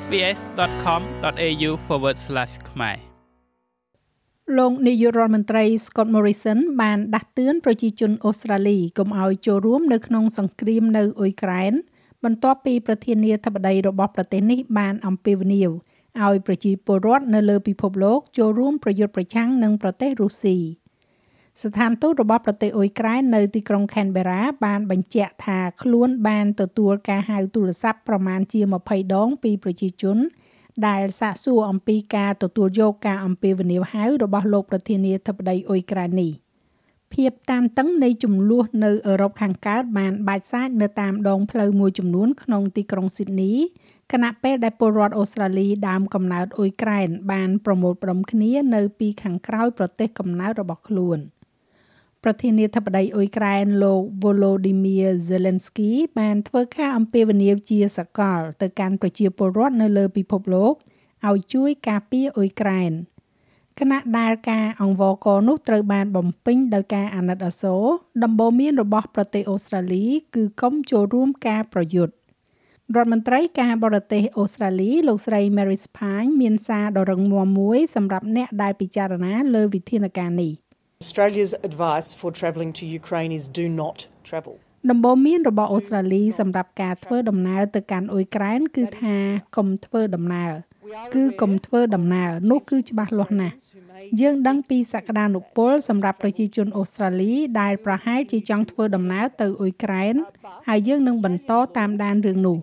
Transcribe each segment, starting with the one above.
sbs.com.au/ ខ្មែរលោកនាយករដ្ឋមន្ត្រី Scott Morrison បានដាស់តឿនប្រជាជនអូស្ត្រាលីកុំឲ្យចូលរួមនៅក្នុងសង្គ្រាមនៅអ៊ុយក្រែនបន្ទាប់ពីប្រធានាធិបតីរបស់ប្រទេសនេះបានអំពាវនាវឲ្យប្រជាពលរដ្ឋនៅលើពិភពលោកចូលរួមប្រយុទ្ធប្រឆាំងនឹងប្រទេសរុស្ស៊ី ស្ថានទូតរបស់ប្រទេសអ៊ុយក្រែននៅទីក្រុង Canberra បានបញ្ជាក់ថាខ្លួនបានទទួលការហៅទូរស័ព្ទប្រមាណជា20ដងពីប្រជាជន ដែលសាកសួរអំពីការទទួលយកការអំពាវនាវហៅរបស់លោកប្រធានាធិបតីអ៊ុយក្រែននេះភាពតានតឹងនៃចំនួននៅអឺរ៉ុបខាងកើតបានបាច់សាច់នៅតាមដងផ្លូវមួយចំនួនក្នុងទីក្រុងស៊ីដនីខណៈពេលដែលពលរដ្ឋអូស្ត្រាលីដើមកំណើតអ៊ុយក្រែនបានប្រមូលផ្ដុំគ្នានៅពីខាងក្រោយប្រទេសកំណើតរបស់ខ្លួន។ ប្រធានាធិបតីអ៊ុយក្រែនលោក Volodymyr Zelensky បានធ្វើការអំពាវនាវជាសកលទៅកាន់ប្រជាពលរដ្ឋនៅលើពិភពលោកឲ្យជួយការពារអ៊ុយក្រែនគណៈដែលការអង្វរកនោះត្រូវបានបំពេញដោយការអាណិតអាសូរដំបូន្មានរបស់ប្រទេសអូស្ត្រាលី គឺកុំចូលរួមការប្រយុទ្ធរដ្ឋមន្ត្រីការបរទេសអូស្ត្រាលីលោកស្រី Mary Spine មានសារដ៏រឹងមាំមួយសម្រាប់អ្នកដែលពិចារណាលើវិធានការនេះ Australia's advice for travelling to Ukraine is do not travel. ដំបូន្មានរបស់អូស្ត្រាលីសម្រាប់ការធ្វើដំណើរទៅកាន់អ៊ុយក្រែនគឺថាកុំធ្វើដំណើរគឺកុំធ្វើដំណើរនោះគឺច្បាស់លាស់ណាស់យើងដឹងពីសក្តានុពលសម្រាប់ប្រជាជនអូស្ត្រាលីដែលប្រហែលជាចង់ធ្វើដំណើរទៅអ៊ុយក្រែនហើយយើងនឹងបន្តតាមដានរឿងនោះ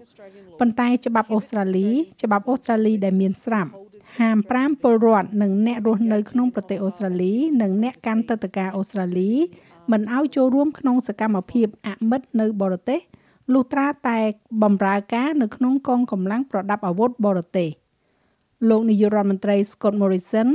ប៉ុន្តែច្បាប់អូស្ត្រាលីច្បាប់អូស្ត្រាលីដែលមានស្រាប់ ហាម5ពលរដ្ឋនិងអ្នករស់នៅក្នុងប្រទេសអូស្ត្រាលី និងអ្នកកាន់ទឹកតការអូស្ត្រាលីមិនឲ្យចូលរួមក្នុងសកម្មភាពអមិត្តនៅបរទេសលុះត្រាតែបម្រើការនៅក្នុងកងកម្លាំងប្រដាប់អាវុធបរទេសលោកនាយករដ្ឋមន្ត្រី Scott Morrison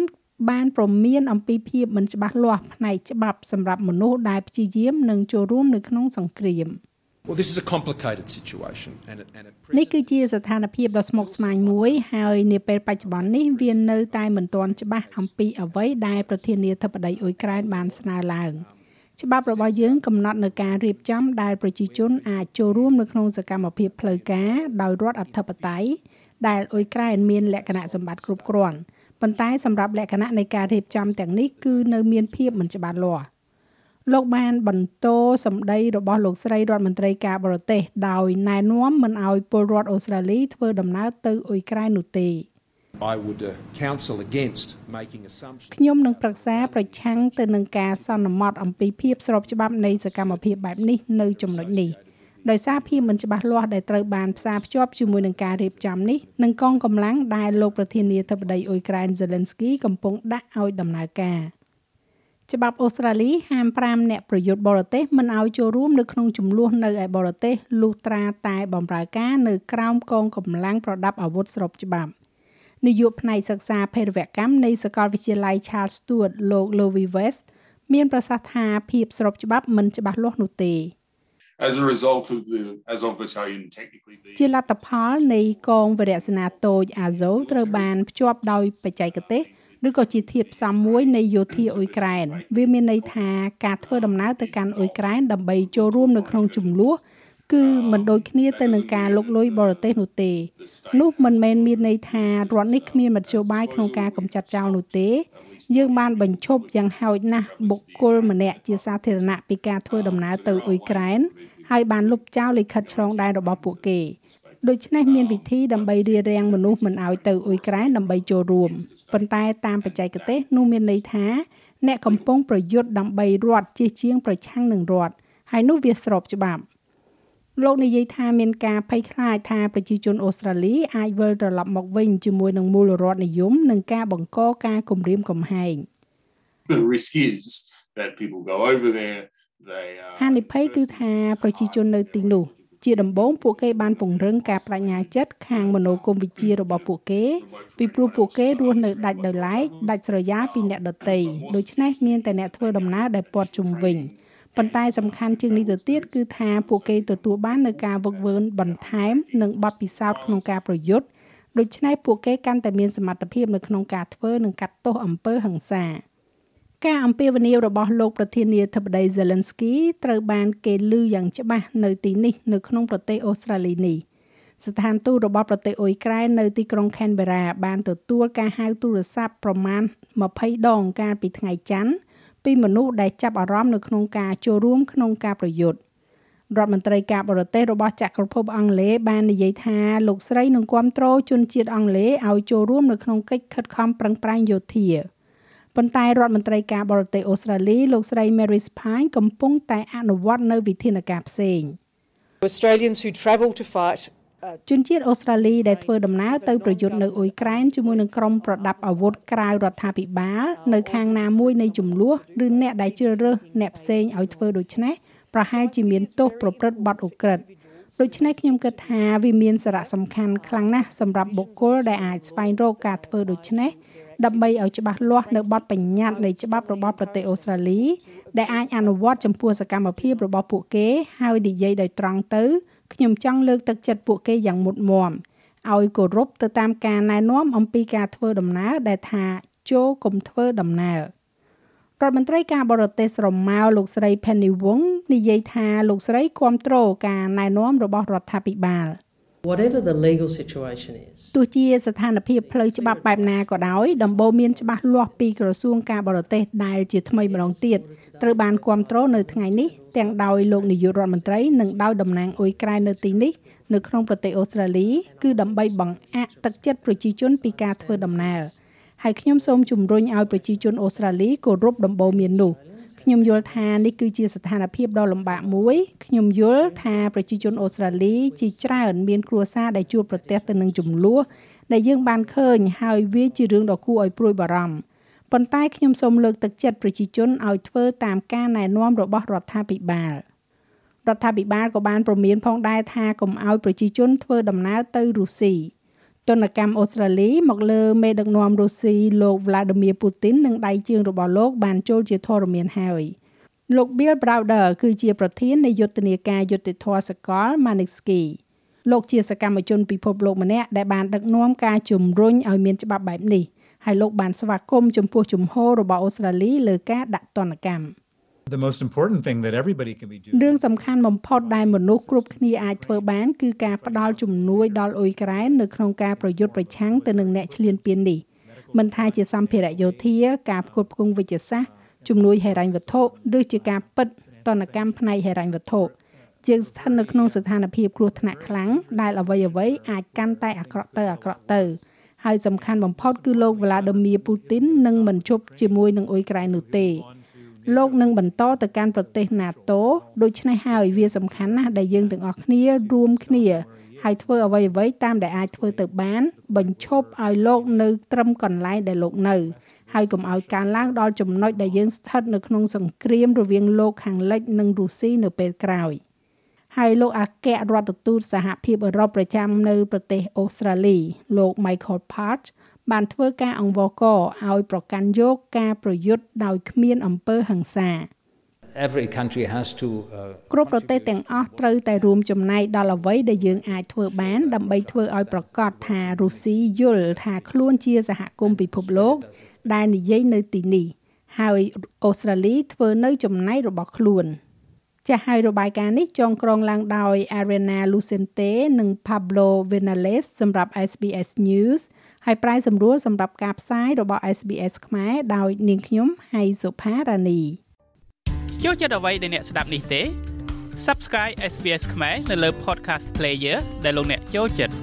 បានប្រមានអំពីភាពមិនច្បាស់លាស់ផ្នែកច្បាប់សម្រាប់មនុស្សដែលព្យាយាមនឹងចូលរួមនៅក្នុងសង្គ្រាម។ Well this is a complicated situation and it, and it នេះគឺជាស្ថានភាពដ៏ស្មុគស្មាញមួយហើយនាពេលបច្ចុប្បន្ននេះវានៅតែមិនទាន់ច្បាស់អំពីអ្វីដែលប្រធានាធិបតីអ៊ុយក្រែនបានស្នើឡើងច្បាប់របស់យើងកំណត់នៅការរៀបចំដែលប្រជាជនអាចចូលរួមនៅក្នុងសកម្មភាពផ្លូវការដោយរដ្ឋអធិបតេយ្យដែលអ៊ុយក្រែនមានលក្ខណៈសម្បត្តិគ្រប់គ្រាន់ប៉ុន្តែសម្រាប់លក្ខណៈនៃការរៀបចំទាំងនេះគឺនៅមានភាពមិនច្បាស់លាស់ លោកបានបន្តសម្ដីរបស់លោកស្រីរដ្ឋមន្ត្រីការបរទេសដោយណែនាំមិនឲ្យពលរដ្ឋអូស្ត្រាលីធ្វើដំណើរទៅអ៊ុយក្រែននោះទេ I would uh, counsel against making assumptions ខ្ញុំនឹងប្រឹក្សាប្រឆាំងទៅនឹងការសន្មត់អំពីភាពស្របច្បាប់នៃសកម្មភាពបែបនេះនៅចំណុចនេះដោយសារភាពមិនច្បាស់លាស់ដែលត្រូវបានផ្សារភ្ជាប់ជាមួយនឹងការរៀបចំនេះនិងកងកម្លាំងដែលលោកប្រធានាធិបតីអ៊ុយក្រែន Zelensky កំពុងដាក់ឲ្យដំណើរការ។ ច្បាប់អូស្ត្រាលីហាម5អ្នកប្រយុទ្ធបរទេសមិនឲ្យចូលរួមនៅក្នុងចំនួននៅឯបរទេសលុះត្រាតែបម្រើការនៅក្រោមកងកម្លាំងប្រដាប់អាវុធស្របច្បាប់នាយកផ្នែកសិក្សាភេរវកម្មនៃសាកលវិទ្យាល័យ Charles Stewart លោក Louis West មានប្រសាសន៍ថាភាពស្របច្បាប់មិនច្បាស់លាស់នោះទេ As a result of the Azov battalion technically ជាលទ្ធផលនៃកងវរៈសេនាតូច Azov ត្រូវបានភ្ជាប់ដោយបច្ចេកទេស ឬក៏ជាធាតុផ្សំមួយនៃយោធាអ៊ុយក្រែនវាមានន័យថាការធ្វើដំណើរទៅកាន់អ៊ុយក្រែនដើម្បីចូលរួមនៅក្នុងចំនួនគឺមិនដូចគ្នាទៅនឹងការលុកលុយបរទេសនោះទេ នោះមិនមែនមានន័យថារដ្ឋនេះគ្មានមធ្យោបាយក្នុងការកម្ចាត់ចោលនោះទេ យើងបានបញ្ឈប់យ៉ាងហោចណាស់បុគ្គលម្នាក់ជាសាធារណៈពីការធ្វើដំណើរទៅអ៊ុយក្រែនហើយបានលុបចោលលិខិតឆ្លងដែនរបស់ពួកគេ ដូច្នេះមានវិធីដើម្បីរារាំងមនុស្សមិនឲ្យទៅអ៊ុយក្រែនដើម្បីចូលរួមប៉ុន្តែតាមបច្ចេកទេសនោះមានន័យថាអ្នកកំពុងប្រយុទ្ធដើម្បីរដ្ឋជិះជាងប្រឆាំងនឹងរដ្ឋហើយនោះវាស្របច្បាប់លោកនិយាយថាមានការភ័យខ្លាចថាប្រជាជនអូស្ត្រាលីអាចវិលត្រឡប់មកវិញជាមួយនឹងមូលរដ្ឋនិយមនិងការបង្កការគំរាមកំហែង The risk is that people go over there they ហានិភ័យគឺថាប្រជាជននៅទីនោះ ជាដំបូងពួកគេបានពង្រឹងការបញ្ញាចិត្តខាងមនោគមវិជ្ជារបស់ពួកគេ ពីព្រោះពួកគេរស់នៅដាច់ដោយឡែកដាច់ស្រយាលពីអ្នកដទៃដូច្នេះមានតែអ្នកធ្វើដំណើរដែលព័ទ្ធជុំវិញប៉ុន្តែសំខាន់ជាងនេះទៅទៀតគឺថាពួកគេទទួលបាននៅការវឹកវើបន្ថែម និងបទពិសោធន៍ក្នុងការប្រយុទ្ធដូច្នេះពួកគេកាន់តែមានសមត្ថភាពនៅក្នុងការធ្វើនិងកាត់ទោសអំពើហិង្សា ការអំពាវនាវរបស់លោកប្រធានាធិបតី Zelensky ត្រូវបានគេឮយ៉ាងច្បាស់នៅទីនេះនៅក្នុងប្រទេសអូស្ត្រាលីនេះស្ថានទូតរបស់ប្រទេសអ៊ុយក្រែននៅទីក្រុង Canberra បានទទួលការហៅទូរស័ព្ទប្រមាណ20ដងកាលពីថ្ងៃច័ន្ទពីមនុស្សដែលចាប់អារម្មណ៍នៅក្នុងការចូលរួមក្នុងការប្រយុទ្ធរដ្ឋមន្ត្រីការបរទេសរបស់ចក្រភពអង់គ្លេសបាននិយាយថាលោកស្រីនឹងគ្រប់គ្រងជនជាតិអង់គ្លេសឲ្យចូលរួមនៅក្នុងកិច្ចខិតខំប្រឹងប្រែងយោធា ប៉ុន្តែរដ្ឋមន្ត្រីការបរទេសអូស្ត្រាលីលោកស្រី Mary Spine កំពុងតែអនុវត្តនៅវិធានការផ្សេង Australians who travel to fight ជនជាតិអូស្ត្រាលីដែលធ្វើដំណើរទៅប្រយុទ្ធនៅអ៊ុយក្រែនជាមួយនឹងក្រុមប្រដាប់អាវុធក្រៅរដ្ឋាភិបាលនៅខាងណាមួយនៃចំនួនឬអ្នកដែលជ្រើសរើសអ្នកផ្សេងឲ្យធ្វើដូច្នេះប្រហែលជាមានទោសប្រព្រឹត្តបទឧក្រិដ្ឋដូច្នេះខ្ញុំគិតថាវាមានសារៈសំខាន់ខ្លាំងណាស់សម្រាប់បុគ្គលដែលអាចស្វែងរកការធ្វើដូច្នេះ ដើម្បីឲ្យច្បាស់លាស់នៅបទបញ្ញត្តិនៃច្បាប់របស់ប្រទេសអូស្ត្រាលី ដែលអាចអនុវត្តចំពោះសកម្មភាពរបស់ពួកគេហើយនិយាយដោយត្រង់ទៅខ្ញុំចង់លើកទឹកចិត្តពួកគេយ៉ាងមុតមមឲ្យគោរពទៅតាមការណែនាំអំពីការធ្វើដំណើរដែលថាចូលកុំធ្វើដំណើររដ្ឋមន្ត្រីការបរទេសស្រមោលលោកស្រី Penny Wong និយាយថាលោកស្រីគ្រប់គ្រងការណែនាំរបស់រដ្ឋាភិបាល Whatever the legal situation is ទោះជាស្ថានភាពផ្លូវច្បាប់បែបណាក៏ដោយដំបូងមានច្បាស់លាស់ពីក្រសួងការបរទេសដែលជាថ្មីម្ដងទៀតត្រូវបានគ្រប់គ្រងនៅថ្ងៃនេះទាំងដោយលោកនាយករដ្ឋមន្ត្រីនិងដោយតំណាងអ៊ុយក្រែននៅទីនេះនៅក្នុងប្រទេសអូស្ត្រាលីគឺដើម្បីបង្អាក់ទឹកចិត្តប្រជាជនពីការធ្វើដំណើរហើយខ្ញុំសូមជំរុញឲ្យប្រជាជនអូស្ត្រាលីគោរពដំបូន្មាននោះ ខ្ញុំយល់ថានេះគឺជាស្ថានភាពដ៏លំបាកមួយខ្ញុំយល់ថាប្រជាជនអូស្ត្រាលីជាច្រើនមានគ្រួសារដែលជួបប្រទះទៅនឹងចំនួនដែលយើងបានឃើញហើយវាជារឿងដ៏គួរឲ្យព្រួយបារម្ភប៉ុន្តែខ្ញុំសូមលើកទឹកចិត្តប្រជាជនឲ្យធ្វើតាមការណែនាំរបស់រដ្ឋាភិបាលរដ្ឋាភិបាលក៏បានព្រមានផងដែរថាកុំឲ្យប្រជាជនធ្វើដំណើរទៅរុស្ស៊ី ទនកម្មអូស្ត្រាលីមកលើមេដឹកនាំរុស្ស៊ីលោក Vladimir Putin និងដៃជើងរបស់លោកបានចូលជាធរមានហើយលោក Bill Browder គឺជាប្រធាននៃយុទ្ធនាការយុទ្ធធរសកល Magnitsky លោកជាសកម្មជនពិភពលោកម្នាក់ដែលបានដឹកនាំការជំរុញឲ្យមានច្បាប់បែបនេះហើយលោកបានស្វាគមន៍ចំពោះជំហររបស់អូស្ត្រាលីលើការដាក់ទណ្ឌកម្ម The most important thing that everybody can be doing រឿងសំខាន់បំផុតដែលមនុស្សគ្រប់គ្នាអាចធ្វើបានគឺការផ្ដល់ជំនួយដល់អ៊ុយក្រែននៅក្នុងការប្រយុទ្ធប្រឆាំងទៅនឹងអ្នកឈ្លានពាននេះមិនថាជាសម្ភារៈយោធា ការផ្គត់ផ្គង់វិទ្យាសាស្ត្រជំនួយហិរញ្ញវត្ថុឬជាការពិតតនកម្មផ្នែកហិរញ្ញវត្ថុជាងស្ថិតនៅក្នុងស្ថានភាពគ្រោះថ្នាក់ខ្លាំងដែលអ្វីអ្វីអាចកាន់តែអាក្រក់ទៅអាក្រក់ទៅហើយសំខាន់បំផុតគឺលោក Vladimir Putin នឹងមិនជប់ជាមួយនឹងអ៊ុយក្រែននោះទេ លោកនឹងបន្តទៅកាន់ប្រទេស NATO ដូច្នេះហើយវាសំខាន់ណាស់ដែលយើងទាំងអស់គ្នារួមគ្នាហើយធ្វើអ្វីអ្វីតាមដែលអាចធ្វើទៅបាន បញ្ឈប់ឲ្យលោកនៅត្រឹមកន្លែងដែលលោកនៅ ហើយកុំឲ្យការឡើងដល់ចំណុចដែលយើងស្ថិតនៅក្នុងសង្គ្រាមរវាងលោកខាងលិចនិងរុស្ស៊ីនៅពេលក្រោយហើយលោកអគ្គរដ្ឋទូតសហភាពអឺរ៉ុបប្រចាំនៅប្រទេសអូស្ត្រាលីលោក Michael Part បានធ្វើការអង្វរករឲ្យប្រកាន់យកការប្រយុទ្ធដោយគ្មានអំពើហិង្សា every country has to uh, គ្រប់ប្រទេសទាំងអស់ត្រូវតែរួមចំណែកដល់អ្វីដែលយើងអាចធ្វើបានដើម្បីធ្វើឲ្យប្រកាសថារុស្ស៊ីយល់ថាខ្លួនជាសហគមន៍ពិភពលោក ដែលនិយាយនៅទីនេះ ហើយអូស្ត្រាលីធ្វើនៅចំណែករបស់ខ្លួន។ចាស់ហើយរបាយការណ៍នេះចងក្រងឡើងដោយ Arena Lucente និង Pablo Vinales សម្រាប់ SBS News ហើយប្រាយសម្រួលសម្រាប់ការផ្សាយរបស់ SBS ខ្មែរដោយនាងខ្ញុំហៃសុផារ៉ានីចូលចិត្តអ្វីដែលអ្នកស្ដាប់នេះទេ Subscribe SBS ខ្មែរនៅលើ Podcast Player ដែលលោកអ្នកចូលចិត្ត